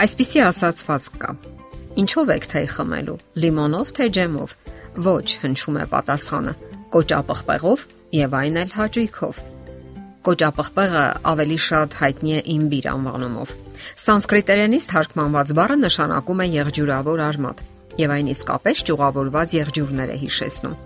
Այսպիսի ասացված կա. Ինչով եք թեյ խմելու՝ լիմոնով թե ջեմով։ Ոչ, հնչում է պատասխանը՝ կոճապղպեղով եւ այն էլ հաճույքով։ Կոճապղպեղը ավելի շատ հայտնի է իմբիր անվանումով։ Սանսկրիտերենից թարգմանված բառը նշանակում է եղջյուրավոր արմատ եւ այն իսկապես ճյուղավորված եղջյուրներ է հիշեցնում։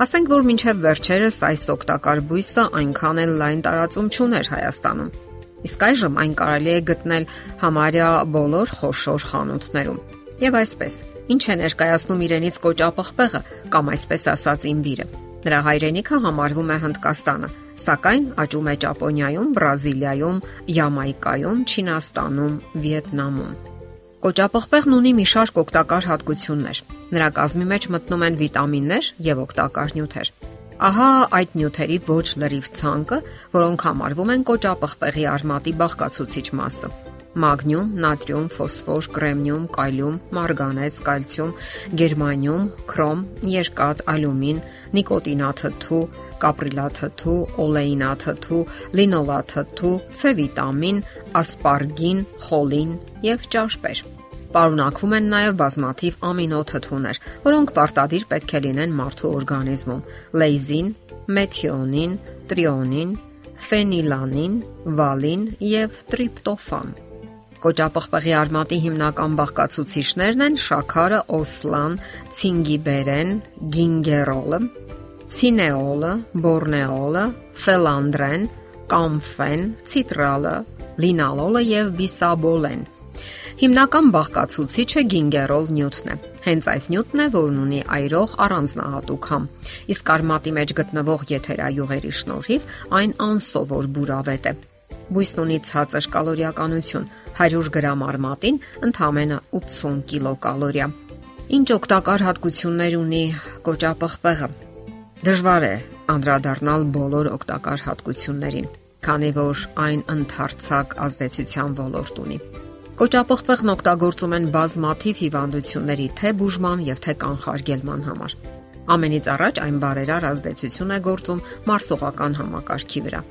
Ասենք որ մինչև վերջերս այս օգտակար բույսը այնքան էլ լայն տարածում չուներ Հայաստանում։ Իսկ այժմ այն կարելի է գտնել համարյա բոլոր խոշոր խանութներում։ Եվ այսպես, ինչ է ներկայացնում իրենից կոճապղպեղը կամ այսպես ասած իմբիրը։ Նրա հայրենիքը համարվում է Հնդկաստանը, սակայն աճում է Ճապոնիայում, Բրազիլիայում, Յամայկայում, Չինաստանում, Վիետնամում։ Կոճապղպեղն ունի մի շարք օգտակար հատկություններ։ Նրա կազմի մեջ մտնում են վիտամիններ եւ օգտակար նյութեր։ Ահա այդ նյութերի ոչ լրիվ ցանկը, որոնք համարվում են կոճապղպեղի արմատի բաղկացուցիչ մասը. Մագնիում, նատրիում, ֆոսֆոր, կրեմնիում, կալիում, մարգանեզ, կալցիում, գերմանիում, քրոմ, երկաթ, ալյումին, նիկոտինաթթու, կապրիլաթթու, օլեինաթթու, լինոլաթթու, C վիտամին, ասպարգին, խոլին եւ ճարպեր։ Պարունակվում են նաև բազմաթիվ ամինոթթուներ, որոնք պարտադիր պետք է լինեն մարդու օրգանիզմում՝ լեյզին, մեթիոնին, տրիոնին, ֆենիլանին, վալին եւ տրիպտոֆան։ Կոճապղպեղի արմատի հիմնական բաղկացուցիչներն են շաքարը, օսլան, ցինգիբերեն, գինգերոլը, ցինեոլը, բորնեոլը, ֆելանդրեն, կամֆեն, ցիտրալը, լինալոլը եւ բիսաբոլեն։ Հիմնական բաղկացուցիչը գինգերոլ նյութն է։ Հենց այս նյութն է, որն ունի այրող առանձնահատուկ համ։ Իսկ արմատի մեջ գտնվող եթերայուղերի շնորհիվ այն անսովոր բուրավետ է։ Բույսն ունի ցածր կալորիականություն՝ 100 գրամ արմատին ընդամենը 80 կիլոկալորիա։ Ինչ օգտակար հատկություններ ունի կոճապղպեղը։ Դժվար է անդրադառնալ բոլոր օգտակար հատկություններին, քանի որ այն ընդհանրցակ ազդեցության ոլորտ ունի։ Կոճապղպեղն օգտագործում են բազմաթիվ հիվանդությունների թե բուժման եւ թե կանխարգելման համար։ Ամենից առաջ այն բարերար ազդեցություն է գործում մարսողական համակարգի վրա։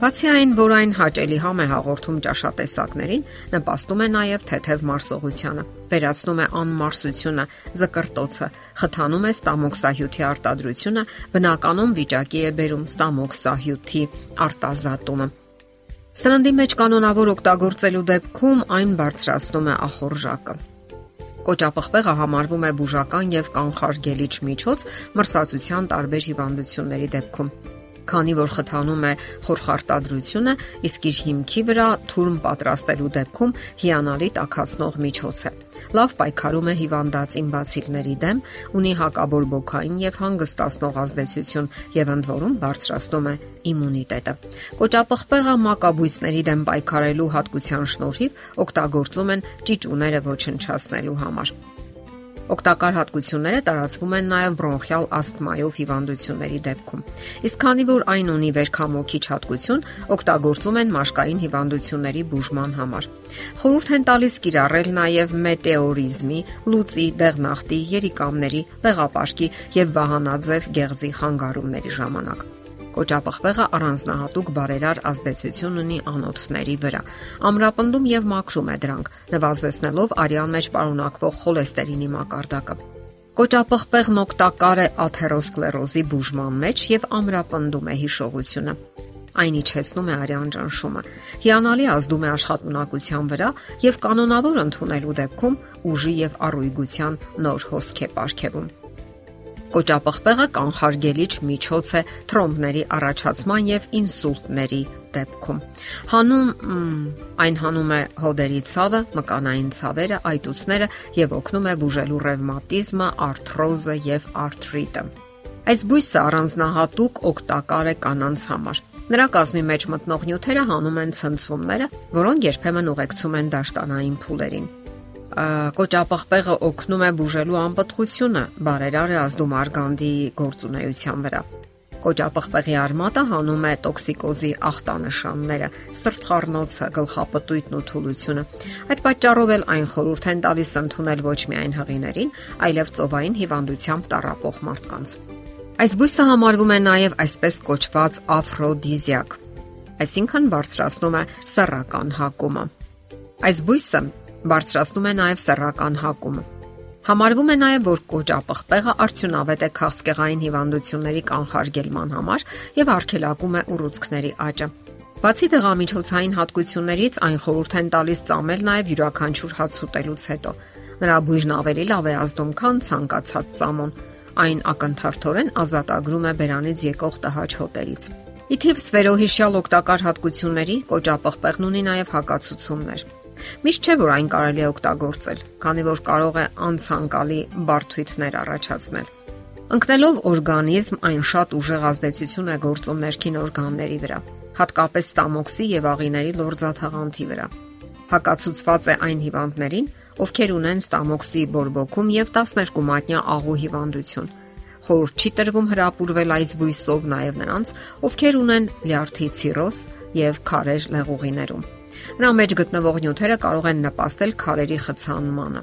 Բացի այն, որ այն հաճելի համ է հաղորդում ճաշատեսակներին, նպաստում է նաև թեթև մարսողությանը, վերացնում է անմարսությունը, զկրտոցը, խթանում է ստամոքսահյութի արտադրությունը, բնականում վիճակի է բերում ստամոքսահյութի արտազատումը։ Սննդի մեջ կանոնավոր օգտագործելու դեպքում այն բարձրացնում է ախորժակը։ Կոճապղպեղը համարվում է բուժական եւ կանխարգելիչ միջոց մրսածության տարբեր հիվանդությունների դեպքում քանի որ խթանում է խորխարտադրությունը, իսկ իր հիմքի վրա թուրմ պատրաստելու դեպքում հիանալի տակածնող միջոց է։ Լավ պայքարում է հիվանդացին բացիլների դեմ, ունի հակաբորբոքային եւ հանգստացնող ազդեցություն եւ ընդ որում բարձրացնում է իմունիտետը։ Կոճապղպեղը մակաբույսների դեմ պայքարելու հատկության շնորհիվ օգտագործում են ճիճուները ոչնչացնելու համար։ Օգտակար հատկությունները տարածվում են նաև բրոնխիալ ասթմայով հիվանդությունների դեպքում։ Իսկ քանի որ այն ունի վերքամոքիչ հատկություն, օգտագործում են մաշկային հիվանդությունների բուժման համար։ Խորհուրդ են տալիս կիրառել նաև մետեորիզմի, լուծի, դեղնախտի, երիկամների, դեղապաշկի եւ վահանաձև գեղձի խանգարումների ժամանակ։ Կոճապղպեղը առանձնահատուկ բարերար ազդեցություն ունի անոթների վրա։ Ամրապնդում եւ մաքրում է դրանք, նվազեցնելով արյան մեջ պարունակվող խոլեստերինի մակարդակը։ Կոճապղպեղն օգտակար է աթերոսկլերոզի բուժման մեջ եւ ամրապնդում է հիշողությունը այն իջեցնում է արյան ճնշումը։ Հիանալի ազդում է աշխատունակության վրա եւ կանոնավոր ընդունելու դեպքում ուժի եւ առույգության նոր հոսք է ապարգևում։ Կոճապղպեղը կանխարգելիչ միջոց է թրոմբների առաջացման եւ ինսուլտների դեպքում։ Հանում այն հանում է հոդերի ցավը, մկանային ցավերը, այտուցները եւ օգնում է բուժելու ռևմատիզմը, արթրոզը եւ արթրիտը։ Այս բույսը առանձնահատուկ օգտակար է կանանց համար։ Նրա կազմի մեջ մտնող նյութերը հանում են ցնցումները, որոնք երբեմն ուղեկցում են դաշտանային փուլերին կոճապղպեղը օգնում է բուժելու անպտղությունը, բարերար է ազդում արգանդի գործունեության վրա։ Կոճապղպեղի արմատը հանում է տոքսիկոզի ախտանշանները, սրտխառնոցը, գլխապտույտն ու թուլությունը։ Այդ պատճառով էլ այն խորհուրդ են տալիս ընդունել ոչ միայն հղիներին, այլև ծովային հիվանդությամբ տառապող մարդկանց։ Այս բույսը համարվում է նաև այսպես կոչված աֆրոդիզիակ, այսինքն բարձրացնում է սեռական հակումը։ Այս բույսը բարձրացնում է նաև սեռական հակումը։ Համարվում է նաև, որ կոճապղպեղը արդյունավետ է քաղցկեղային հիվանդությունների կանխարգելման համար եւ արգելակում է ուռուցքների աճը։ Բացի դեղամիջոցային հատկություններից, այն խորհուրդ են տալիս ծամել նաև յուրաքանչյուր հաց ուտելուց հետո։ Նրա բույրն ավելի լավ է ազդում, քան ցանկացած ծամոն։ Այն ակնթարթորեն ազատագրում է բերանից եկող տհաճ հոտերից։ Իթիվ սվերոհիշյալ օգտակար հատկությունների կոճապղպեղն ունի նաև հակացություններ։ Միշտ չէ որ այն կարելի է օգտագործել, քանի որ կարող է անցանկալի բարդույթներ առաջացնել։ Ընկնելով օրգանիզմ այն շատ ուժեղ ազդեցություն է գործում ներքին օրգանների վրա, հատկապես ստամոքսի եւ աղիների լորձաթաղանթի վրա։ Հակացուցված է այն հիվանդներին, ովքեր ունեն ստամոքսի բորբոքում եւ 12 մատնյա աղու հիվանդություն։ Խորհուրդ չի տրվում հրապուրվել այս բույսով նաև նրանց, ովքեր ունեն լյարդի ցիրոզ եւ քարեր լեղուղիներում։ Նրա մեջ գտնվող նյութերը կարող են նպաստել քարերի խցանմանը։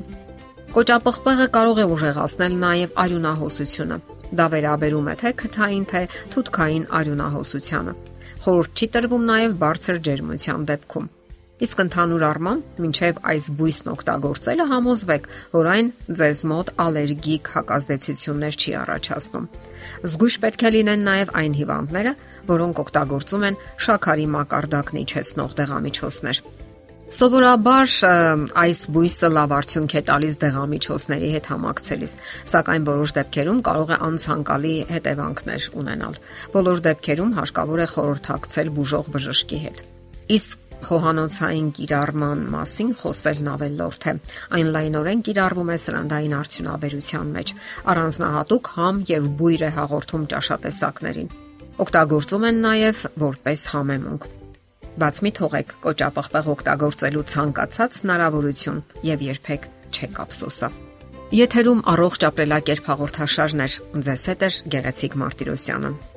Կոճապղպեղը կարող է ուժեղացնել նաև արյունահոսությունը։ Դա վերաբերում է թե քթային, թե թութքային արյունահոսությանը։ Խորհուրդ չի տրվում նաև բարձր ջերմության դեպքում։ Իսկ ընդհանուր առմամբ, մինչև այս բույսն օգտագործելը համոզվեք, որ այն ձեզ մոտ ալերգիկ հակազդեցություններ չի առաջացնում։ Զգույշ պետք է լինեն նաև այն հիվանդները, որոնք օգտագործում են շաքարի մակարդակն իջեցնող դեղամիջոցներ։ Սովորաբար այս բույսը լավ արդյունք է տալիս դեղամիջոցների հետ համակցելիս, սակայն որոշ դեպքերում կարող է անցանկալի հետևանքներ ունենալ։ Բոլոր դեպքերում հարկավոր է խորհրդակցել բուժող բժշկի հետ։ Իսկ խոհանոցային կիրառման մասին խոսելն ավելորդ է։ Այն լայնորեն կիրառվում է սրանդային արդյունաբերության մեջ, առանձնահատուկ համ եւ բույր է հաղորդում ճաշատեսակներին։ Օգտագործում են նաև որպես համեմունք։ Բաց մի թողեք կոճապղպեղ օգտագործելու ցանկացած հնարավորություն եւ երբեք չեք ափսոսա։ Եթերում առողջ ապրելակերպ հաղորդաշարներ։ Ձեզ հետ է Գեղեցիկ Մարտիրոսյանը։